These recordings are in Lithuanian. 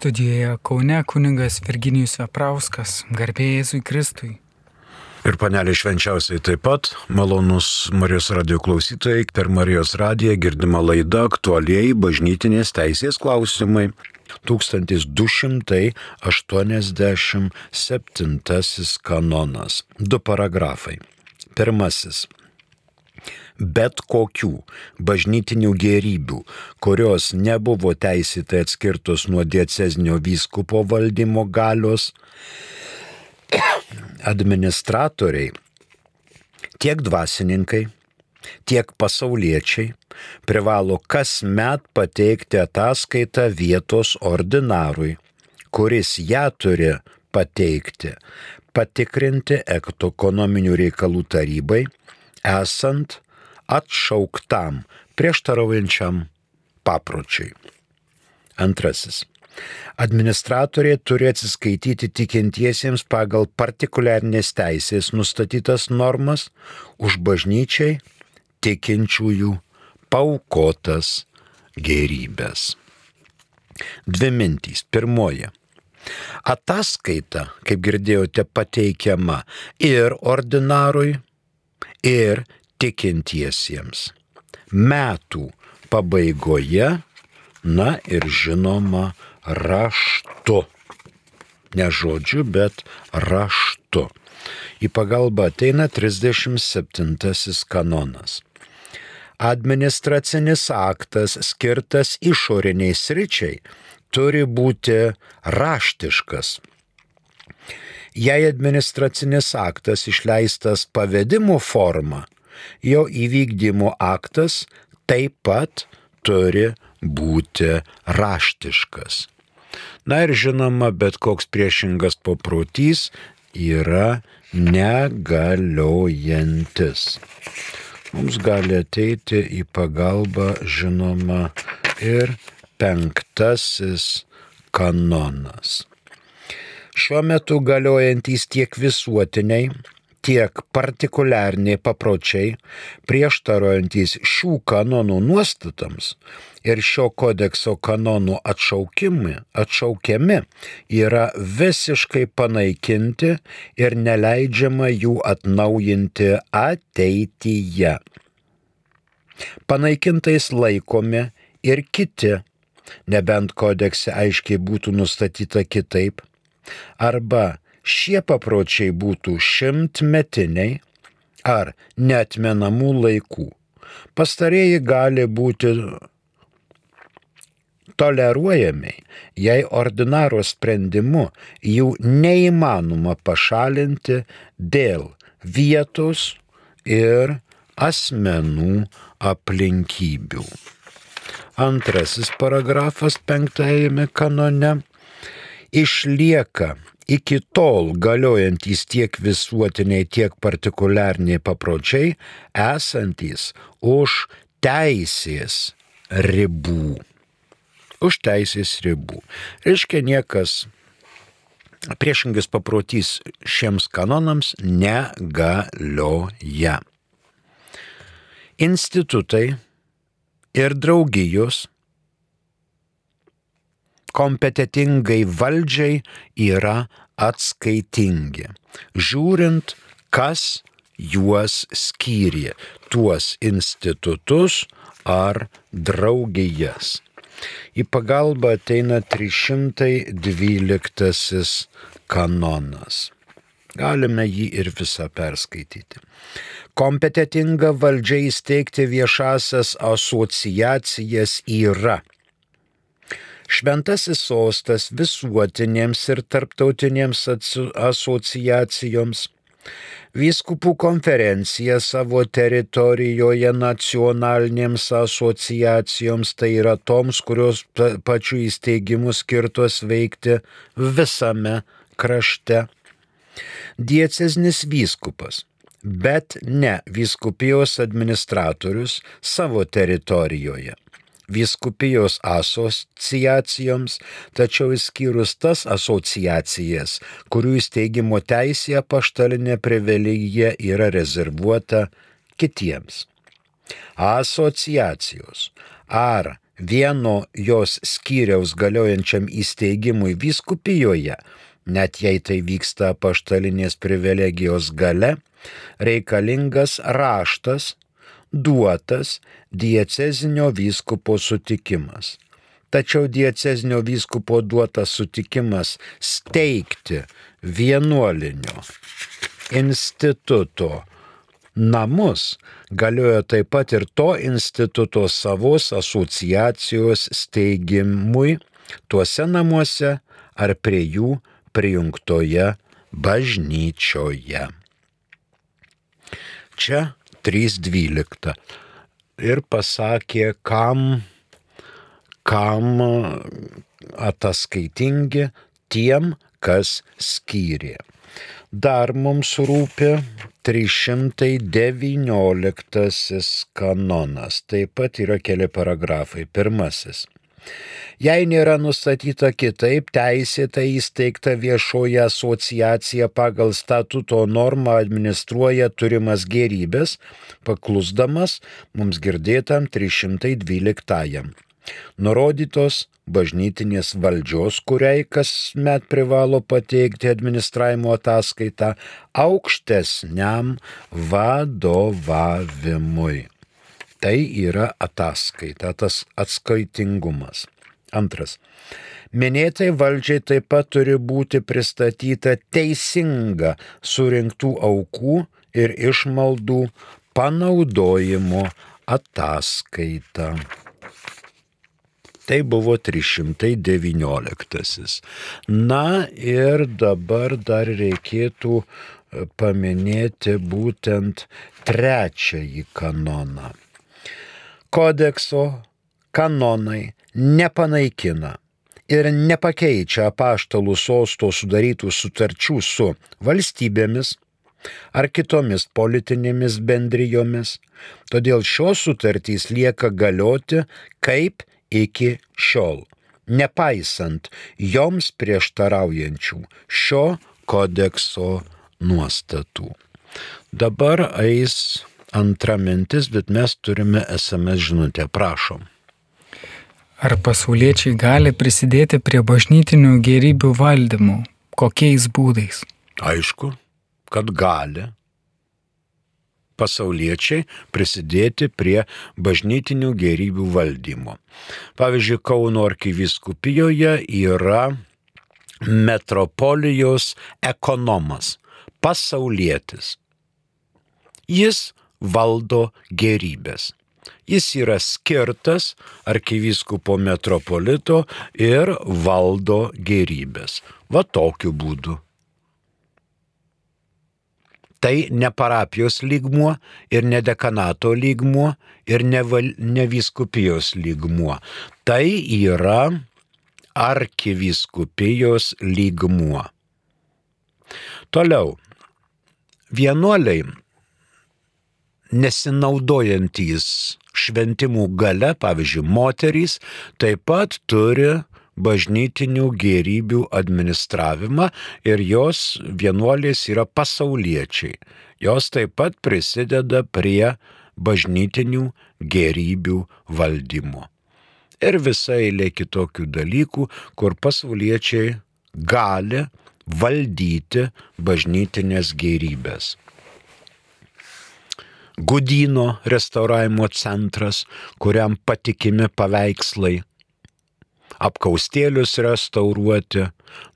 Studijoje Kaune kuningas Virginijus Veprauskas, garbėjai Jėzui Kristui. Ir panelė švenčiausiai taip pat, malonus Marijos radio klausytojai, per Marijos radiją girdima laida aktualiai bažnytinės teisės klausimai. 1287 kanonas. Du paragrafai. Pirmasis bet kokių bažnytinių gerybių, kurios nebuvo teisėtai atskirtos nuo diecezinio vyskupo valdymo galios, administratoriai, tiek dvasininkai, tiek pasauliečiai privalo kasmet pateikti ataskaitą vietos ordinarui, kuris ją turi pateikti, patikrinti ekonominių reikalų tarybai, esant atšauktam prieštaraujančiam papročiui. Antrasis. Administratoriai turi atsiskaityti tikintiesiems pagal partikuliarnės teisės nustatytas normas už bažnyčiai tikinčiųjų paukotas gerybės. Dvi mintys. Pirmoji. Ataskaita, kaip girdėjote, pateikiama ir ordinarui, ir tikintiesiems. Metų pabaigoje, na ir žinoma, raštu. Ne žodžiu, bet raštu. Į pagalbą ateina 37 kanonas. Administracinis aktas skirtas išoriniai sričiai turi būti raštiškas. Jei administracinis aktas išleistas pavedimu forma, jo įvykdymo aktas taip pat turi būti raštiškas. Na ir žinoma, bet koks priešingas paprotys yra negaliojantis. Mums gali ateiti į pagalbą, žinoma, ir penktasis kanonas. Šiuo metu galiojantys tiek visuotiniai, tiek partikuliariniai papročiai, prieštarojantys šių kanonų nuostatams ir šio kodekso kanonų atšaukimi, atšaukiami, yra visiškai panaikinti ir neleidžiama jų atnaujinti ateityje. Panaikintais laikomi ir kiti, nebent kodekse aiškiai būtų nustatyta kitaip, arba šie papročiai būtų šimtmetiniai ar netmenamų laikų. Pastarieji gali būti toleruojami, jei ordinaro sprendimu jų neįmanoma pašalinti dėl vietos ir asmenų aplinkybių. Antrasis paragrafas penktajame kanone išlieka iki tol galiojantys tiek visuotiniai, tiek partikuliariniai papročiai esantys už teisės ribų. Už teisės ribų. Reiškia, niekas priešingas paprotys šiems kanonams negalioja. Institutai ir draugijos kompetitingai valdžiai yra atskaitingi, žiūrint, kas juos skyrė, tuos institutus ar draugijas. Į pagalbą ateina 312 kanonas. Galime jį ir visą perskaityti. Kompetitinga valdžia įsteigti viešasias asociacijas yra šventasis sostas visuotinėms ir tarptautinėms asociacijoms, vyskupų konferencija savo teritorijoje nacionalinėms asociacijoms, tai yra toms, kurios pačių įsteigimų skirtos veikti visame krašte. Dieceznis vyskupas bet ne vyskupijos administratorius savo teritorijoje viskupijos asociacijoms, tačiau išskyrus tas asociacijas, kurių įsteigimo teisė paštalinė privilegija yra rezervuota kitiems. Asociacijos ar vieno jos skyriaus galiojančiam įsteigimui vyskupijoje, net jei tai vyksta paštalinės privilegijos gale, reikalingas raštas duotas diecezinio vyskupo sutikimas. Tačiau diecezinio vyskupo duotas sutikimas steigti vienuolinio instituto namus galiojo taip pat ir to instituto savos asociacijos steigimui tuose namuose ar prie jų prijungtoje bažnyčioje. Čia 3.12. Ir pasakė, kam, kam ataskaitingi tiem, kas skyrė. Dar mums rūpi 319 kanonas. Taip pat yra keli paragrafai. Pirmasis. Jei nėra nustatyta kitaip, teisėta įsteigta viešoji asociacija pagal statuto normą administruoja turimas gerybės, paklusdamas mums girdėtam 312. Nurodytos bažnytinės valdžios, kuriai kasmet privalo pateikti administravimo ataskaitą aukštesniam vadovavimui. Tai yra ataskaita, tas atskaitingumas. Antras. Minėtai valdžiai taip pat turi būti pristatyta teisinga surinktų aukų ir išmaldų panaudojimo ataskaita. Tai buvo 319. Na ir dabar dar reikėtų paminėti būtent trečiąjį kanoną. Kodekso kanonai nepanaikina ir nepakeičia apaštalų sosto sudarytų sutarčių su valstybėmis ar kitomis politinėmis bendrijomis, todėl šios sutartys lieka galioti kaip iki šiol, nepaisant joms prieštaraujančių šio kodekso nuostatų. Dabar eis antra mintis, bet mes turime SMS žinutę, prašom. Ar pasauliečiai gali prisidėti prie bažnytinių gerybių valdymų? Kokiais būdais? Aišku, kad gali pasauliečiai prisidėti prie bažnytinių gerybių valdymo. Pavyzdžiui, Kauno arkiviskupijoje yra metropolijos ekonomas, pasaulietis. Jis valdo gerybės. Jis yra skirtas arkivyskupo metropolito ir valdo gerybės. Va tokiu būdu. Tai ne parapijos lygmuo ir ne dekanato lygmuo ir ne, val, ne viskupijos lygmuo. Tai yra arkiviskupijos lygmuo. Toliau. Vienuoliai nesinaudojantys šventimų gale, pavyzdžiui, moterys, taip pat turi bažnytinių gerybių administravimą ir jos vienuolės yra pasauliečiai. Jos taip pat prisideda prie bažnytinių gerybių valdymo. Ir visai eilė kitokių dalykų, kur pasauliečiai gali valdyti bažnytinės gerybės. Gudino restauravimo centras, kuriam patikimi paveikslai, apkaustėlius restauruoti,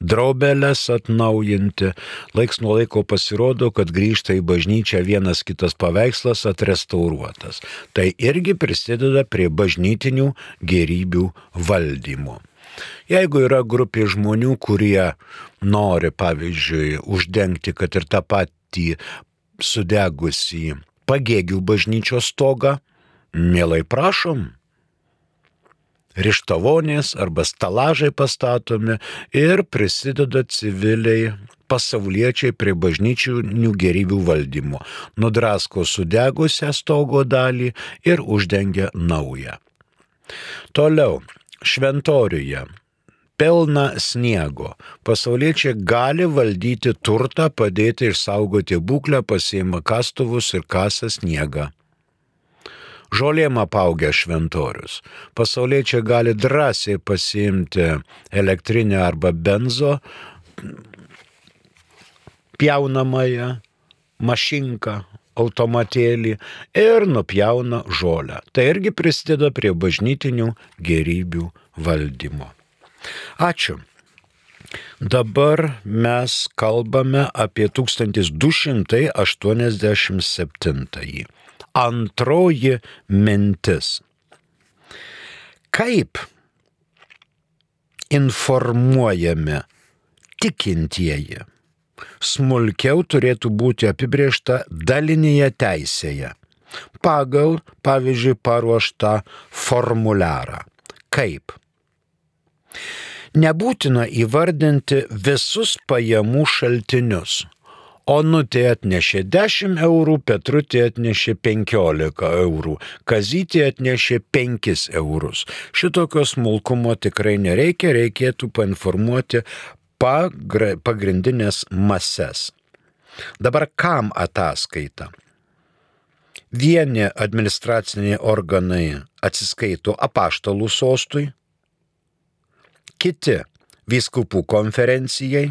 draubelės atnaujinti. Laiks nuo laiko pasirodo, kad grįžta į bažnyčią vienas kitas paveikslas atrestauruotas. Tai irgi prisideda prie bažnytinių gerybių valdymo. Jeigu yra grupė žmonių, kurie nori, pavyzdžiui, uždengti, kad ir tą patį sudegusį pagėgių bažnyčios stogą, mielai prašom. Rištavonės arba stalažai pastatomi ir prisideda civiliai pasauliečiai prie bažnyčių gerybių valdymo, nudrasko sudegusią stogo dalį ir uždengia naują. Toliau, šventoriuje pilna sniego. Pasauliečiai gali valdyti turtą, padėti išsaugoti būklę, pasiima kastuvus ir kasa sniegą. žolėm apaugę šventorius. Pasauliečiai gali drąsiai pasiimti elektrinę arba benzo pjaunamąją mašinką, automatėlį ir nupjauna žolę. Tai irgi prisideda prie bažnytinių gerybių valdymo. Ačiū. Dabar mes kalbame apie 1287. Antroji mintis. Kaip informuojami tikintieji smulkiau turėtų būti apibriešta dalinėje teisėje pagal, pavyzdžiui, paruoštą formuliarą. Kaip? Nebūtina įvardinti visus pajamų šaltinius. Onutė atnešė 10 eurų, Petrutė atnešė 15 eurų, Kazytė atnešė 5 eurus. Šitokio smulkumo tikrai nereikia, reikėtų painformuoti pagrindinės mases. Dabar kam ataskaita? Vieni administraciniai organai atsiskaito apaštalų sostui, kiti vyskupų konferencijai,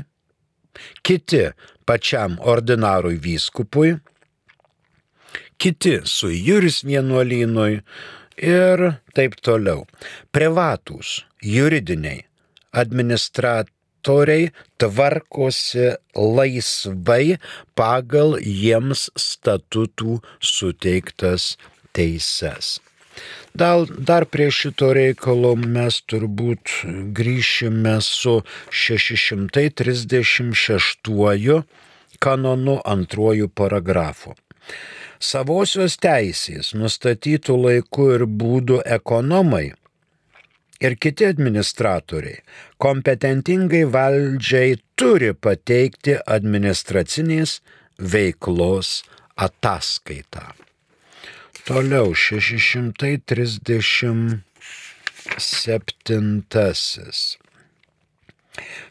kiti pačiam ordinarui vyskupui, kiti su juris vienuolynui ir taip toliau. Privatūs, juridiniai, administrat autoriai tvarkosi laisvai pagal jiems statutų suteiktas teises. Dar, dar prie šito reikalo mes turbūt grįšime su 636 kanonu antruoju paragrafu. Savosios teisės nustatytų laiku ir būdų ekonomai ir kiti administratoriai kompetentingai valdžiai turi pateikti administracinės veiklos ataskaitą. Toliau 637.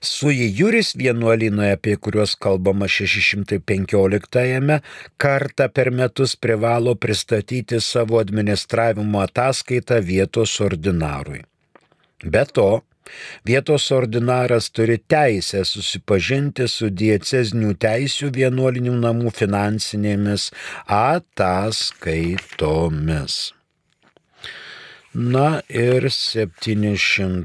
Sui Juris vienuolinoje, apie kuriuos kalbama 615-ame, kartą per metus privalo pristatyti savo administravimo ataskaitą vietos ordinarui. Be to, vietos ordinaras turi teisę susipažinti su diecezinių teisių vienuolinių namų finansinėmis ataskaitomis. Na ir 714,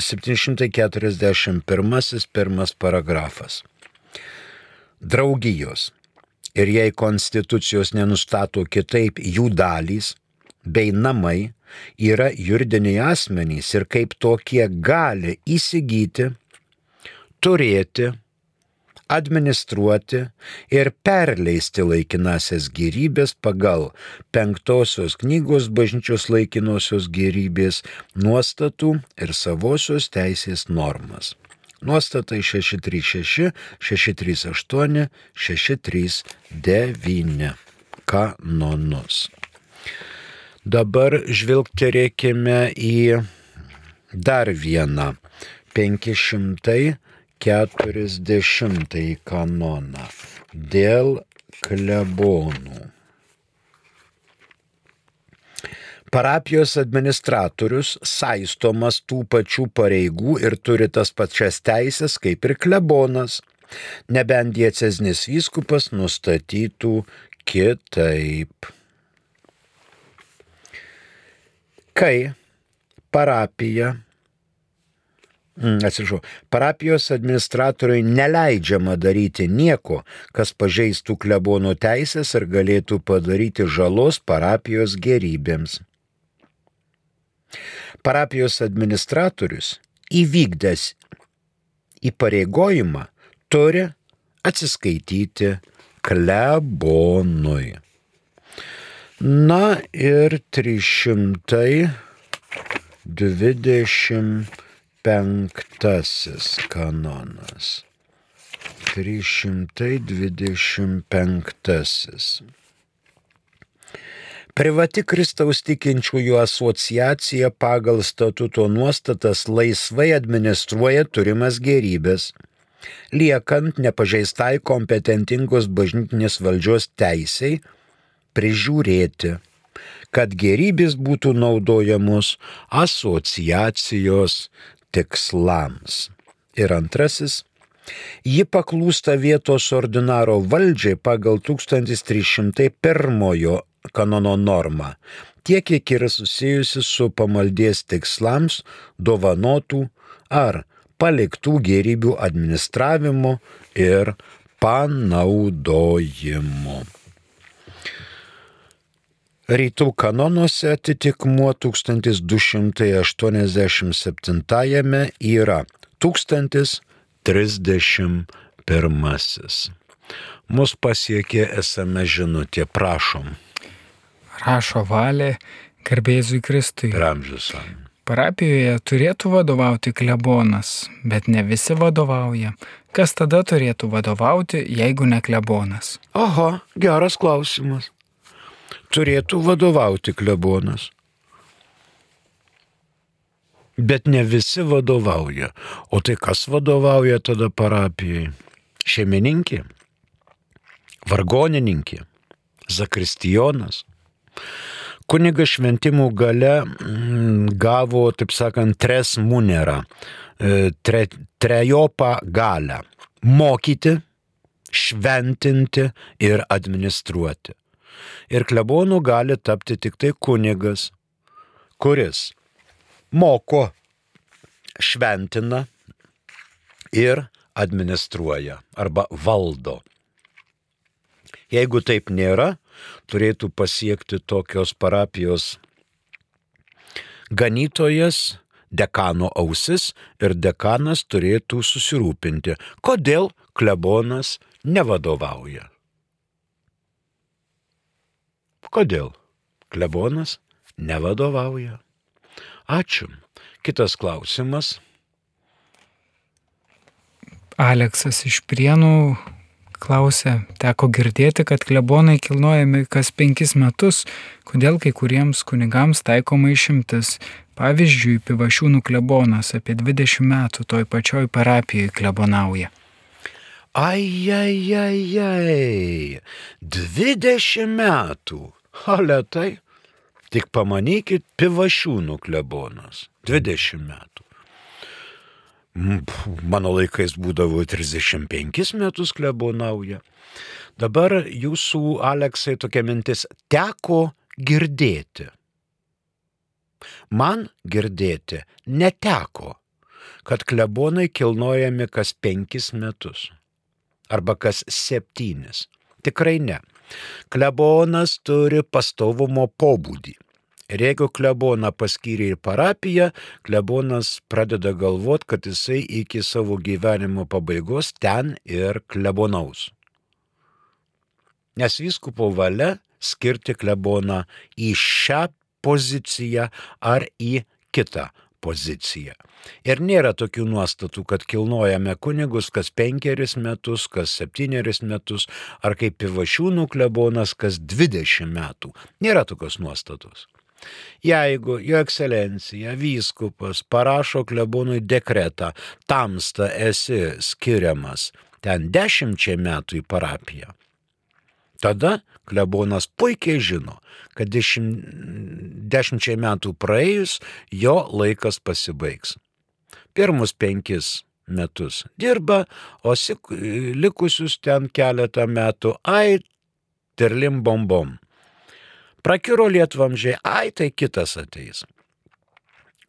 741 pirmas paragrafas. Draugijos. Ir jei konstitucijos nenustato kitaip jų dalys bei namai, yra juridiniai asmenys ir kaip tokie gali įsigyti, turėti, administruoti ir perleisti laikinasias gyvybės pagal penktosios knygos bažnyčios laikinosios gyvybės nuostatų ir savosios teisės normas. Nuostatai 636, 638, 639 kanonus. Dabar žvilgterėkime į dar vieną 540 kanoną dėl klebonų. Parapijos administratorius saistomas tų pačių pareigų ir turi tas pačias teisės kaip ir klebonas, nebent dieceznis vyskupas nustatytų kitaip. Kai parapija, mm, atsiprašau, parapijos administratoriui neleidžiama daryti nieko, kas pažeistų klebono teisės ir galėtų padaryti žalos parapijos gerybėms. Parapijos administratorius įvykdęs įpareigojimą turi atsiskaityti klebonui. Na ir 325 kanonas. 325. Privati Kristaus tikinčiųjų asociacija pagal statuto nuostatas laisvai administruoja turimas gerybės, liekant nepažeistai kompetentingos bažnytinės valdžios teisiai prižiūrėti, kad gerybės būtų naudojamos asociacijos tikslams. Ir antrasis, ji paklūsta vietos ordinaro valdžiai pagal 1301 kanono normą, tiek kiek yra susijusi su pamaldės tikslams dovanotų ar paliktų gerybių administravimu ir panaudojimu. Rytų kanonuose atitikmuo 1287 yra 1031. Mus pasiekė esame žinutė, prašom. Rašo valė garbėzui Kristui. Ramžius. Parapijoje turėtų vadovauti klebonas, bet ne visi vadovauja. Kas tada turėtų vadovauti, jeigu ne klebonas? Aha, geras klausimas. Turėtų vadovauti klebonas. Bet ne visi vadovauja. O tai kas vadovauja tada parapijai? Šeimininkė, vargonininkė, zakristijonas. Kunigas šventimų gale mm, gavo, taip sakant, tres munerą, e, tre, trejopą galę - mokyti, šventinti ir administruoti. Ir klebonų gali tapti tik tai kunigas, kuris moko, šventina ir administruoja arba valdo. Jeigu taip nėra, turėtų pasiekti tokios parapijos ganytojas, dekano ausis ir dekanas turėtų susirūpinti, kodėl klebonas nevadovauja. Kodėl klebonas nevadovauja? Ačiū. Kitas klausimas. Aleksas iš Prienų klausė, teko girdėti, kad klebonai kilnojami kas penkis metus, kodėl kai kuriems kunigams taikoma išimtis. Pavyzdžiui, pivašiūnų klebonas apie 20 metų toj pačioj parapijoje klebonauja. Ai, ai, ai, ai, 20 metų. Ale tai, tik pamanykit, pivašiūnų klebonas. 20 metų. Mano laikais būdavo 35 metus klebonauja. Dabar jūsų, Aleksai, tokia mintis teko girdėti. Man girdėti neteko, kad klebonai kilnojami kas penkis metus arba kas septynis. Tikrai ne. Klebonas turi pastovumo pobūdį. Ir jeigu kleboną paskyrė į parapiją, klebonas pradeda galvot, kad jisai iki savo gyvenimo pabaigos ten ir klebonaus. Nes vyskupo valia skirti kleboną į šią poziciją ar į kitą poziciją. Ir nėra tokių nuostatų, kad kilnojame kunigus kas penkeris metus, kas septynerius metus, ar kaip pivašiūnų klebonas kas dvidešimt metų. Nėra tokios nuostatos. Jeigu jo ekscelencija, vyskupas parašo klebonui dekretą, tamsta esi skiriamas ten dešimčiai metų į parapiją, tada klebonas puikiai žino, kad dešimt, dešimčiai metų praėjus jo laikas pasibaigs. Pirmus penkis metus dirba, o likusius ten keletą metų, ai, terlim bombom. Prakiro lietvamžiai, ai, tai kitas ateis.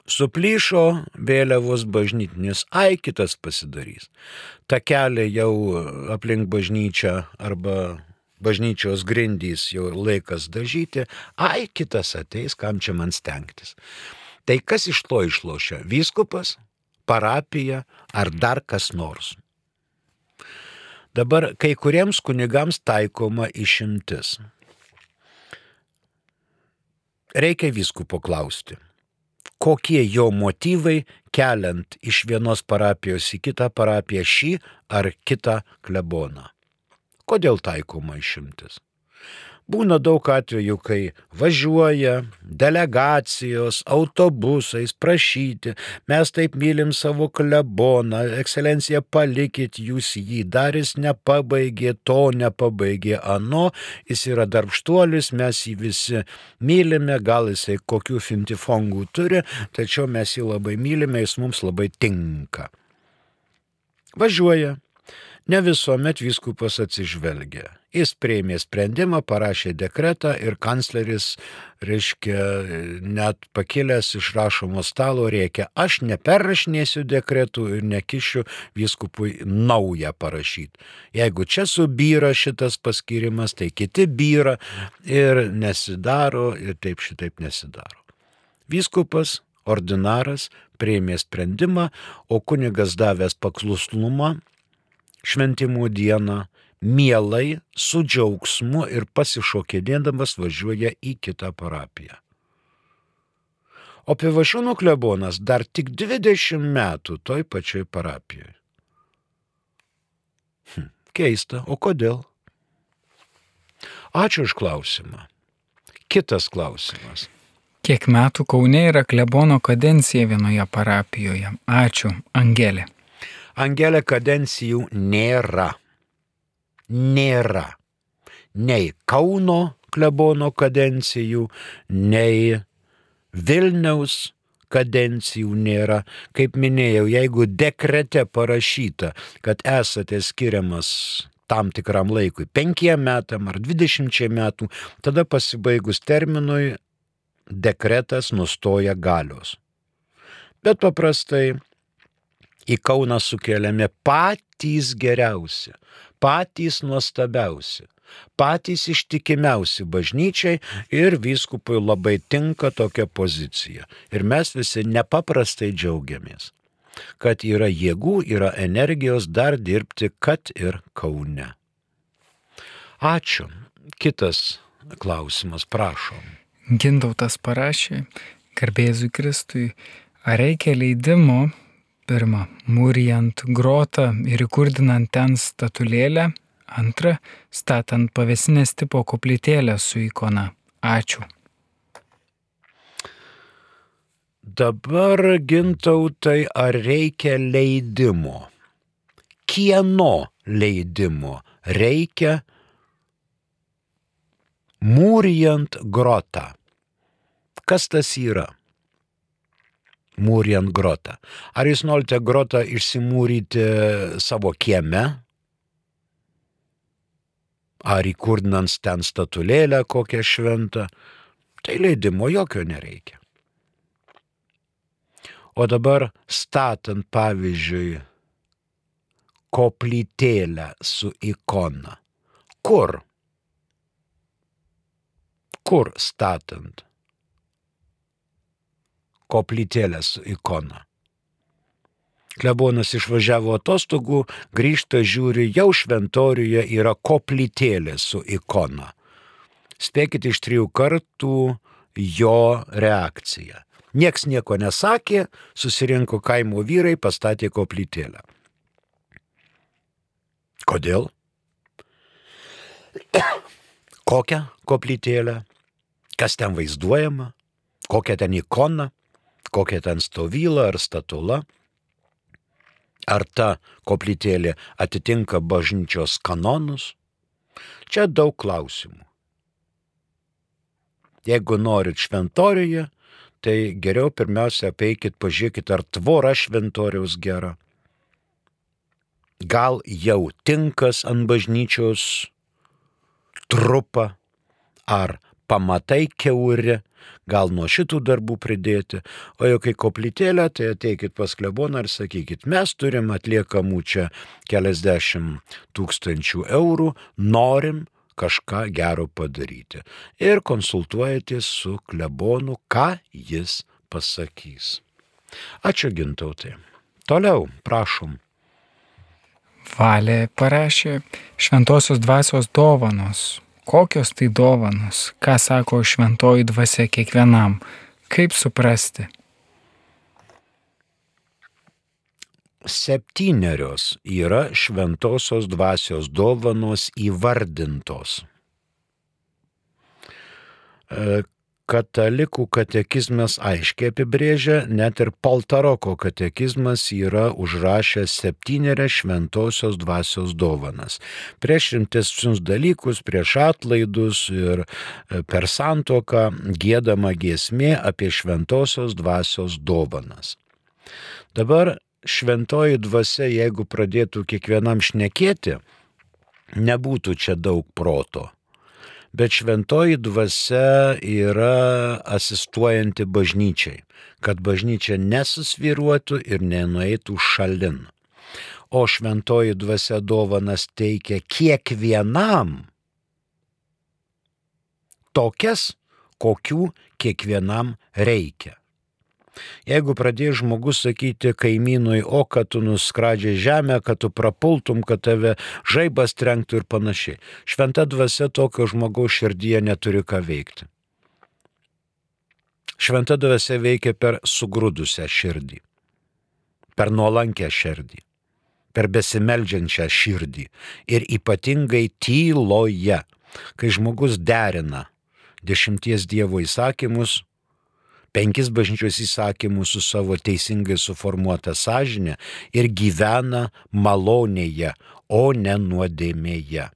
Suplyšo vėliavos bažnytinis, ai kitas pasidarys. Ta kelią jau aplink bažnyčią arba bažnyčios grindys jau laikas dažyti, ai kitas ateis, kam čia man stengtis. Tai kas iš to išlošia? Vyskupas, parapija ar dar kas nors. Dabar kai kuriems kunigams taikoma išimtis. Reikia vyskupo klausti, kokie jo motyvai keliant iš vienos parapijos į kitą parapiją šį ar kitą kleboną. Kodėl taikoma išimtis? Būna daug atvejų, kai važiuoja delegacijos autobusais prašyti, mes taip mylim savo kleboną, ekscelencija palikit jūs jį, dar jis nepabaigė to, nepabaigė ano, jis yra darbštuolis, mes jį visi mylime, gal jisai kokių fintifongų turi, tačiau mes jį labai mylime, jis mums labai tinka. Važiuoja Ne visuomet vyskupas atsižvelgia. Jis prieimė sprendimą, parašė dekretą ir kancleris, reiškia, net pakilęs iš rašomo stalo reikia, aš neperrašinėsiu dekretų ir nekišiu vyskupui naują parašyti. Jeigu čia subyra šitas paskirimas, tai kiti byra ir nesidaro ir taip šitaip nesidaro. Vyskupas, ordinaras, prieimė sprendimą, o kunigas davęs paklusnumą šventimų dieną mielai, su džiaugsmu ir pasišokėdėdamas važiuoja į kitą parapiją. O Pivašiūnų klebonas dar tik 20 metų toj pačioj parapijoje. Hm, keista, o kodėl? Ačiū už klausimą. Kitas klausimas. Kiek metų Kaune yra klebono kadencija vienoje parapijoje? Ačiū, Angelė. Angelė kadencijų nėra. Nėra. Nei Kauno klebono kadencijų, nei Vilniaus kadencijų nėra. Kaip minėjau, jeigu dekrete parašyta, kad esate skiriamas tam tikram laikui, penkiem metam ar dvidešimčiai metų, tada pasibaigus terminui dekretas nustoja galios. Bet paprastai į Kauną sukeliami patys geriausi, patys nuostabiausi, patys ištikimiausi bažnyčiai ir vyskupui labai tinka tokia pozicija. Ir mes visi nepaprastai džiaugiamės, kad yra jėgų, yra energijos dar dirbti, kad ir Kaune. Ačiū. Kitas klausimas, prašom. Gintautas parašė, garbėzui Kristui, ar reikia leidimo Pirma, mūrijant grotą ir įkurdinant ten statulėlę. Antra, statant pavesinės tipo koplytėlę su ikona. Ačiū. Dabar gintautai, ar reikia leidimo? Kieno leidimo reikia mūrijant grotą? Kas tas yra? Mūrijant grotą. Ar jūs norite grotą išsimūryti savo kieme? Ar įkurdinant ten statulėlę kokią šventą? Tai leidimo jokio nereikia. O dabar statant pavyzdžiui koplytėlę su ikona. Kur? Kur statant? Koplytėlės ikona. Klebonas išvažiavo atostogų, grįžta žiūri, jau šventoriuje yra koplytėlė su ikona. Spėkit iš trijų kartų jo reakciją. Niekas nieko nesakė, susirinko kaimo vyrai, pastatė koplytėlę. Kodėl? Kokią koplytėlę? Kas ten vaizduojama? Kokia ten ikona? Kokia ten stovyla ar statula, ar ta koplytėlė atitinka bažnyčios kanonus. Čia daug klausimų. Jeigu norit šventoriuje, tai geriau pirmiausia apeikit, pažiūrėkit, ar tvora šventoriaus gera. Gal jau tinkas ant bažnyčios trupa, ar pamatai keuri, gal nuo šitų darbų pridėti, o jau kai koplytėlė, tai ateikit pas kleboną ir sakykit, mes turim atliekamų čia keliasdešimt tūkstančių eurų, norim kažką gero padaryti. Ir konsultuojatės su klebonu, ką jis pasakys. Ačiū gintautai. Toliau, prašom. Valė parašė šventosios dvasios dovanos Kokios tai dovanos, ką sako šventoji dvasia kiekvienam, kaip suprasti? Septynerios yra šventosios dvasios dovanos įvardintos. Katalikų katekizmas aiškiai apibrėžia, net ir Paltaroko katekizmas yra užrašęs septynerias šventosios dvasios dovanas. Prieš rimtesnius dalykus, prieš atlaidus ir e, per santoką gėdama giesmė apie šventosios dvasios dovanas. Dabar šventoji dvasia, jeigu pradėtų kiekvienam šnekėti, nebūtų čia daug proto bet šventoji dvasia yra asistuojanti bažnyčiai, kad bažnyčia nesusviruotų ir nenueitų šalin. O šventoji dvasia dovanas teikia kiekvienam tokias, kokių kiekvienam reikia. Jeigu pradės žmogus sakyti kaimynui, o kad tu nuskradžiai žemę, kad tu prapultum, kad tave žaibas trenktų ir panašiai. Šventa dvasia tokio žmogaus širdyje neturi ką veikti. Šventa dvasia veikia per sugrūdusią širdį, per nuolankę širdį, per besimeldžiančią širdį ir ypatingai tyloje, kai žmogus derina dešimties Dievo įsakymus penkis bažnyčios įsakymus su savo teisingai suformuota sąžinė ir gyvena malonėje, o ne nuodėmėje.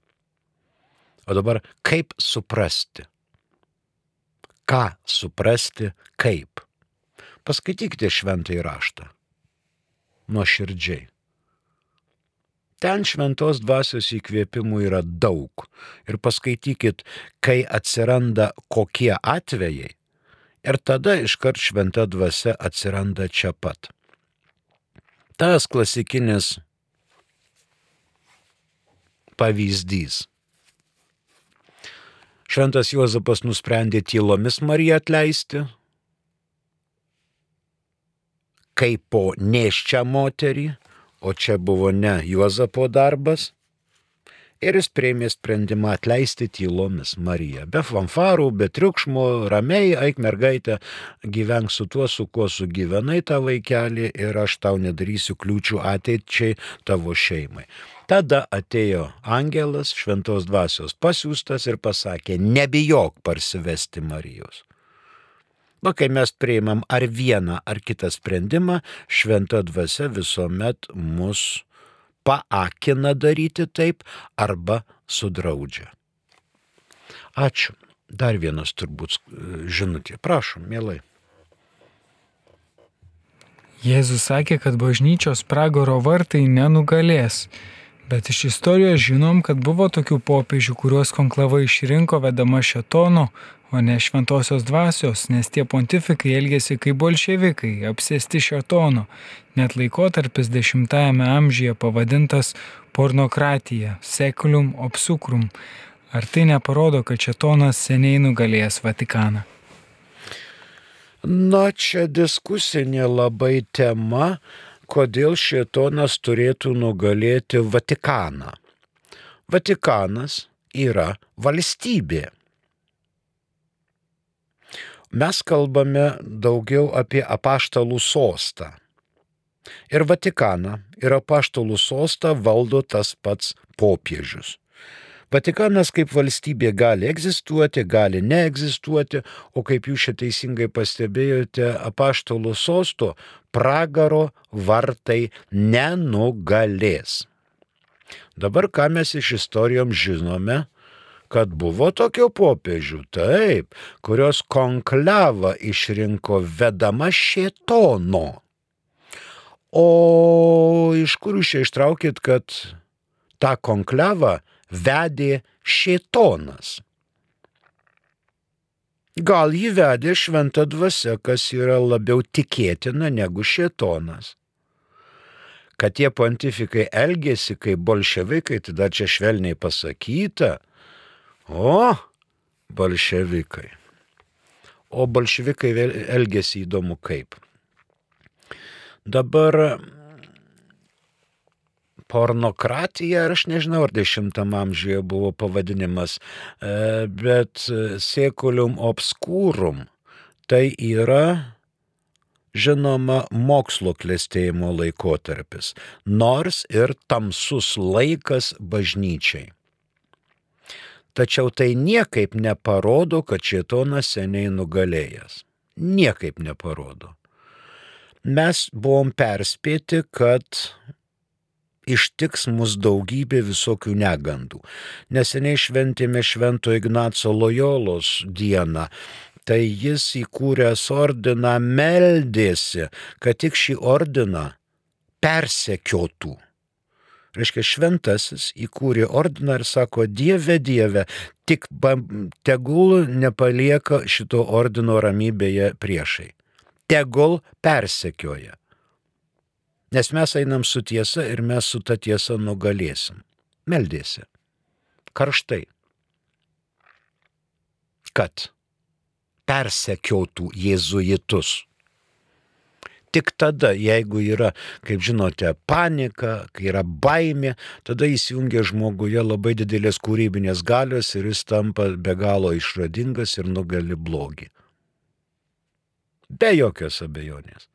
O dabar kaip suprasti? Ką suprasti kaip? Paskaitykite šventąjį raštą. Nuoširdžiai. Ten šventos dvasios įkvėpimų yra daug. Ir paskaitykit, kai atsiranda kokie atvejai, Ir tada iškart šventa dvasia atsiranda čia pat. Tas klasikinis pavyzdys. Šventas Juozapas nusprendė tylomis Mariją atleisti, kaip po neščią moterį, o čia buvo ne Juozapo darbas, ir jis prieimė sprendimą atleisti tylomis Mariją. Be fanfarų, be triukšmo, ramiai, eik mergaitė, gyvenk su tuo, su kuo sugyvenai tą vaikelį ir aš tau nedarysiu kliūčių ateičiai tavo šeimai. Tada atėjo angelas, šventos dvasios pasiūstas ir pasakė, nebijok parsivesti Marijos. Na, kai mes priimam ar vieną, ar kitą sprendimą, šventa dvasia visuomet mus paakina daryti taip arba sudraudžia. Ačiū. Dar vienas turbūt žinutė. Prašom, mielai. Jėzus sakė, kad bažnyčios pragaro vartai nenugalės. Bet iš istorijos žinom, kad buvo tokių popiežių, kuriuos konklava išrinko vedama šetono, o ne šventosios dvasios, nes tie pontifikai elgėsi kaip bolševikai, apsėsti šetono. Net laikotarpis X amžiuje pavadintas pornokratija, sekulium obsukrum. Ar tai neparodo, kad šetonas seniai nugalėjęs Vatikaną? Na, čia diskusinė labai tema, kodėl šetonas turėtų nugalėti Vatikaną. Vatikanas yra valstybė mes kalbame daugiau apie apaštalų sostą. Ir Vatikaną ir apaštalų sostą valdo tas pats popiežius. Vatikanas kaip valstybė gali egzistuoti, gali neegzistuoti, o kaip jūs čia teisingai pastebėjote, apaštalų sosto pragaro vartai nenugalės. Dabar ką mes iš istorijom žinome, kad buvo tokių popiežių, taip, kurios konklevą išrinko vedama šėtono. O iš kur jūs čia ištraukit, kad tą konklevą vedė šėtonas? Gal jį vedė šventa dvasia, kas yra labiau tikėtina negu šėtonas. Kad tie pontifikai elgėsi kaip bolševikai, tai dar čia švelniai pasakyta, O, bolševikai. O bolševikai elgesi įdomu kaip. Dabar pornokratija, ar aš nežinau, ar dešimtam amžiuje buvo pavadinimas, e, bet sekulium obscurum tai yra žinoma mokslo klėstėjimo laikotarpis, nors ir tamsus laikas bažnyčiai. Tačiau tai niekaip neparodo, kad šitonas seniai nugalėjęs. Niekaip neparodo. Mes buvom perspėti, kad ištiks mus daugybė visokių negandų. Neseniai šventėme Švento Ignaco Lojolos dieną. Tai jis įkūręs ordiną meldėsi, kad tik šį ordiną persekiotų. Reiškia, šventasis įkūrė ordiną ir sako, Dieve, Dieve, tik tegul nepalieka šito ordino ramybėje priešai. Tegul persekioja. Nes mes einam su tiesa ir mes su ta tiesa nugalėsim. Meldėsi. Karštai. Kad persekiotų jėzuitus. Tik tada, jeigu yra, kaip žinote, panika, kai yra baimė, tada įsijungia žmoguje labai didelės kūrybinės galios ir jis tampa be galo išradingas ir nugali blogį. Be jokios abejonės.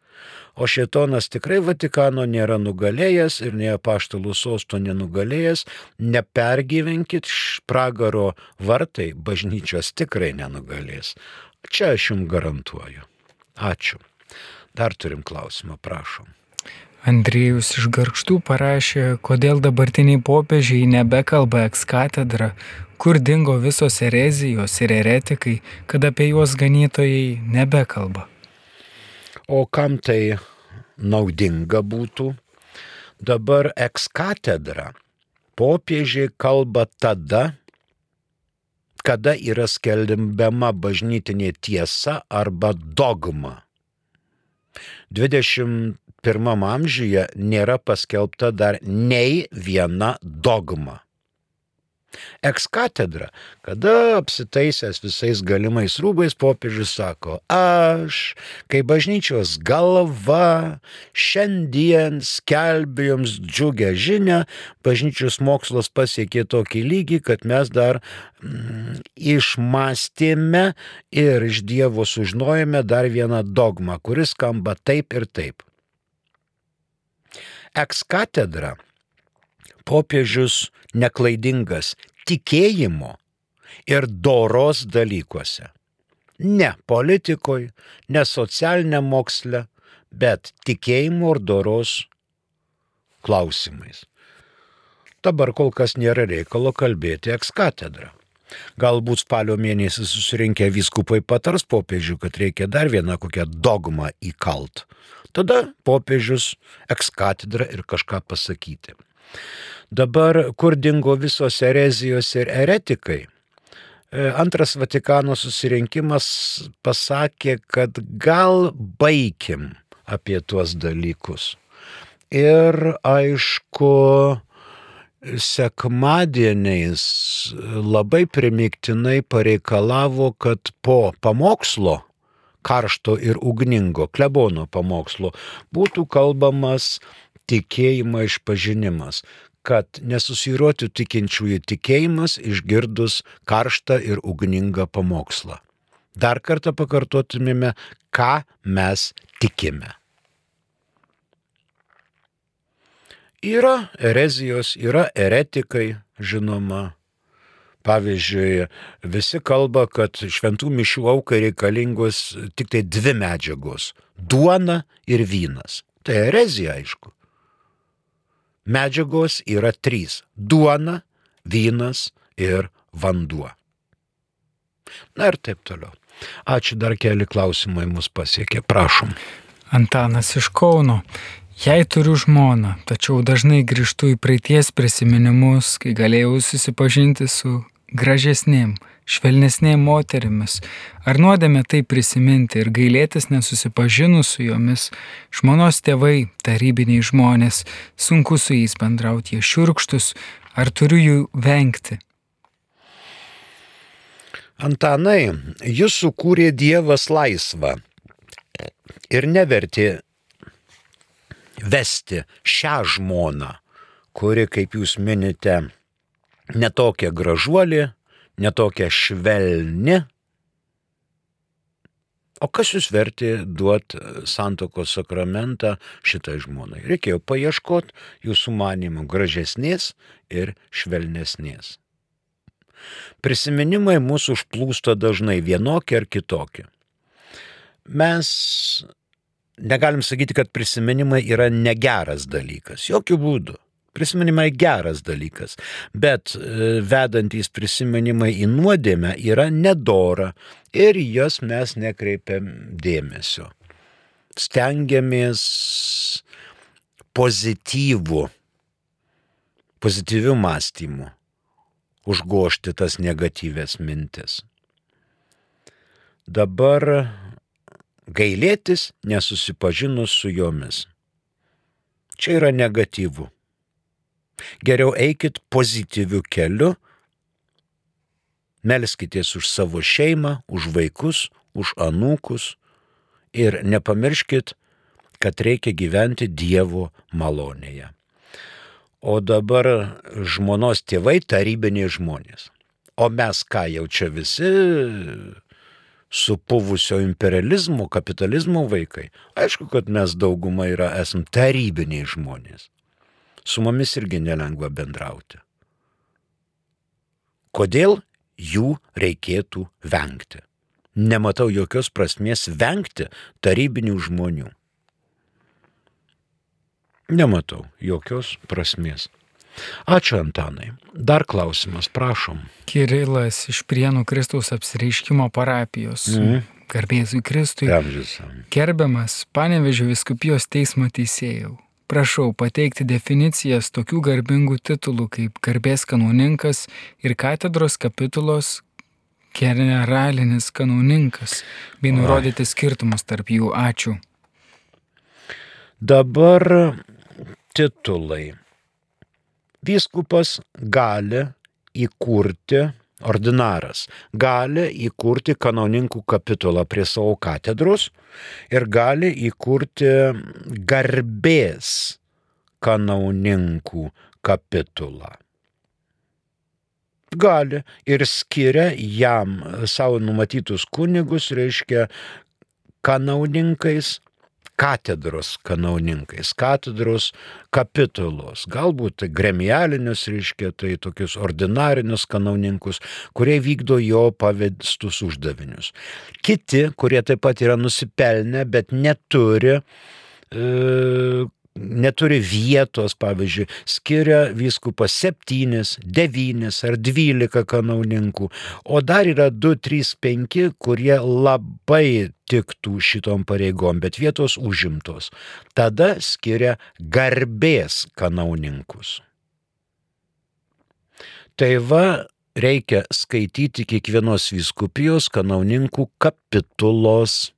O šetonas tikrai Vatikano nėra nugalėjęs ir ne apaštalų sosto nenugalėjęs. Nepergyvenkit, pragaro vartai bažnyčios tikrai nenugalės. Čia aš jums garantuoju. Ačiū. Dar turim klausimą, prašom. Andriejus iš Garkštų parašė, kodėl dabartiniai popiežiai nebekalba ekskatedrą, kur dingo visos erezijos ir eretikai, kad apie juos ganytojai nebekalba. O kam tai naudinga būtų? Dabar ekskatedra popiežiai kalba tada, kada yra skelbiama bažnytinė tiesa arba dogma. 21 amžiuje nėra paskelbta dar nei viena dogma. Ekskatedra, kada apsitaisęs visais galimais rūbais popiežius sako, aš, kaip bažnyčios galva, šiandien skelbiu jums džiugę žinę, bažnyčios mokslas pasiekė tokį lygį, kad mes dar mm, išmastėme ir iš Dievo sužinojome dar vieną dogmą, kuris skamba taip ir taip. Ekskatedra popiežius neklaidingas tikėjimo ir doros dalykuose. Ne politikoje, ne socialiniam moksle, bet tikėjimo ir doros klausimais. Dabar kol kas nėra reikalo kalbėti ekskatedrą. Galbūt spalio mėnesį susirinkę vyskupai patars popiežių, kad reikia dar vieną kokią dogmą įkalt. Tada popiežius ekskatedrą ir kažką pasakyti. Dabar kur dingo visos erezijos ir eretikai? E, antras Vatikano susirinkimas pasakė, kad gal baigim apie tuos dalykus. Ir aišku, sekmadieniais labai primiktinai pareikalavo, kad po pamokslo, karšto ir ugningo klebono pamokslo, būtų kalbamas tikėjimo išpažinimas, kad nesusiruotų tikinčiųjų tikėjimas išgirdus karštą ir ugningą pamokslą. Dar kartą pakartotumėme, ką mes tikime. Yra erezijos, yra eretikai, žinoma. Pavyzdžiui, visi kalba, kad šventų mišių aukai reikalingos tik tai dvi medžiagos - duona ir vynas. Tai erezija, aišku medžiagos yra trys - duona, vynas ir vanduo. Na ir taip toliau. Ačiū dar keli klausimai mus pasiekė, prašom. Antanas iš Kauno. Jei turiu žmoną, tačiau dažnai grįžtu į praeities prisiminimus, kai galėjau susipažinti su gražesnėm, švelnesnėm moterimis. Ar nuodėmė tai prisiminti ir gailėtis nesusipažinus su jomis, žmonos tėvai, tarybiniai žmonės, sunku su jais bendrauti, jie šiurkštus, ar turiu jų vengti? Antanai, jūs sukūrė Dievas laisvą ir nevertė vesti šią žmoną, kuri, kaip jūs minite, netokia gražuolė, netokia švelni. O kas jūs vertė duoti santokos sakramentą šitai žmonai? Reikėjo paieškoti jūsų manimų gražesnės ir švelnesnės. Prisiminimai mūsų užplūsta dažnai vienokie ar kitokie. Mes negalim sakyti, kad prisiminimai yra negeras dalykas. Jokių būdų. Prisiminimai geras dalykas, bet e, vedantys prisiminimai į nuodėmę yra nedora ir jas mes nekreipiam dėmesio. Stengiamės pozityvų, pozityvių mąstymų užgošti tas negatyvės mintis. Dabar gailėtis nesusipažinus su jomis. Čia yra negatyvu. Geriau eikit pozityviu keliu, melskitės už savo šeimą, už vaikus, už anūkus ir nepamirškit, kad reikia gyventi Dievo malonėje. O dabar žmonos tėvai tarybiniai žmonės. O mes ką jau čia visi supuvusio imperializmo, kapitalizmo vaikai. Aišku, kad mes dauguma yra esam tarybiniai žmonės. Su mumis irgi nelengva bendrauti. Kodėl jų reikėtų vengti? Nematau jokios prasmės vengti tarybinių žmonių. Nematau jokios prasmės. Ačiū Antanai. Dar klausimas, prašom. Kirilas iš Prienų Kristaus apsireiškimo parapijos. Mm. Garbėzui Kristui. Amžius. Gerbiamas Panevežio viskupijos teismo teisėjau. Prašau pateikti definicijas tokių garbingų titulų kaip garbės kanauninkas ir katedros kapitulos generalinis kanauninkas, bei nurodyti skirtumus tarp jų. Ačiū. Dabar titulai. Vyskupas gali įkurti, ordinaras gali įkurti kanoninkų kapitulą prie savo katedros ir gali įkurti garbės kanauninkų kapitulą. Gali ir skiria jam savo numatytus kunigus, reiškia, kanauninkais katedros kanauninkais, katedros kapitulos, galbūt gremialinius, reiškia, tai tokius ordinarinius kanauninkus, kurie vykdo jo pavestus uždavinius. Kiti, kurie taip pat yra nusipelnę, bet neturi e, neturi vietos, pavyzdžiui, skiria vyskupas septynis, devynis ar dvylika kanauninkų, o dar yra du, trys, penki, kurie labai tiktų šitom pareigom, bet vietos užimtos. Tada skiria garbės kanauninkus. Tai va, reikia skaityti kiekvienos viskupijos kanauninkų kapitulos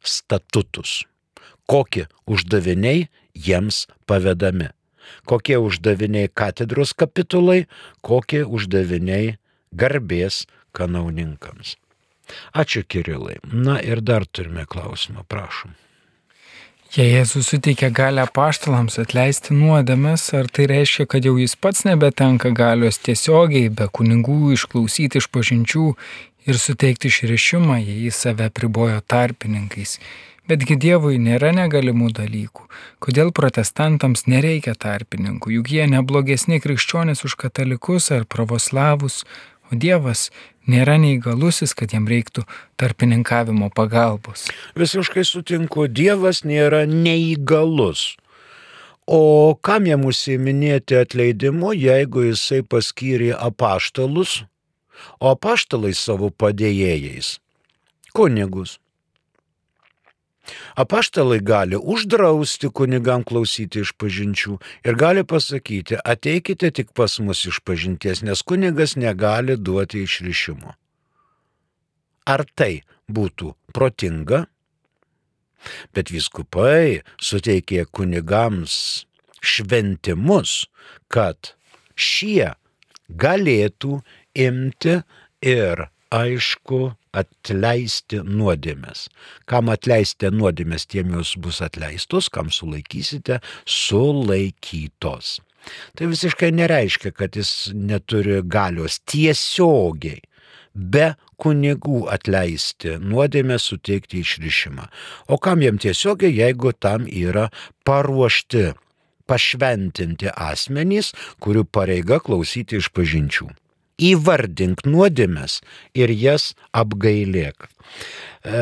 statutus kokie uždaviniai jiems pavedami. Kokie uždaviniai katedros kapitulai, kokie uždaviniai garbės kanauninkams. Ačiū Kirilai. Na ir dar turime klausimą, prašom. Jei Jėzus suteikia galę paštalams atleisti nuodėmes, ar tai reiškia, kad jau jis pats nebetenka galios tiesiogiai, be kunigų išklausyti iš pažinčių ir suteikti išrišimą, jei jis save pribojo tarpininkais? Betgi Dievui nėra negalimų dalykų. Kodėl protestantams nereikia tarpininkų, juk jie neblogesni krikščionys už katalikus ar pravoslavus, o Dievas nėra neįgalusis, kad jam reiktų tarpininkavimo pagalbos. Visiškai sutinku, Dievas nėra neįgalus. O kam jam užsiminėti atleidimu, jeigu jisai paskyrė apaštalus, o apaštalai savo padėjėjais? Kunigus. Apaštalai gali uždrausti kunigam klausyti iš pažinčių ir gali pasakyti, ateikite tik pas mus iš pažinties, nes kunigas negali duoti išrišimo. Ar tai būtų protinga? Bet viskupai suteikė kunigams šventimus, kad šie galėtų imti ir aišku atleisti nuodėmės. Kam atleisite nuodėmės, tiem jos bus atleistos, kam sulaikysite, sulaikytos. Tai visiškai nereiškia, kad jis neturi galios tiesiogiai be kunigų atleisti nuodėmę suteikti išrišimą. O kam jam tiesiogiai, jeigu tam yra paruošti pašventinti asmenys, kurių pareiga klausyti iš pažinčių. Įvardink nuodėmes ir jas apgailėk. E,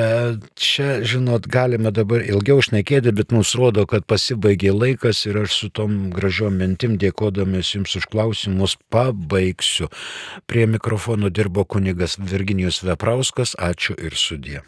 čia, žinot, galime dabar ilgiau šnekėti, bet mums rodo, kad pasibaigė laikas ir aš su tom gražiom mintim dėkodamas jums už klausimus pabaigsiu. Prie mikrofono dirbo kunigas Virginijus Veprauskas, ačiū ir sudė.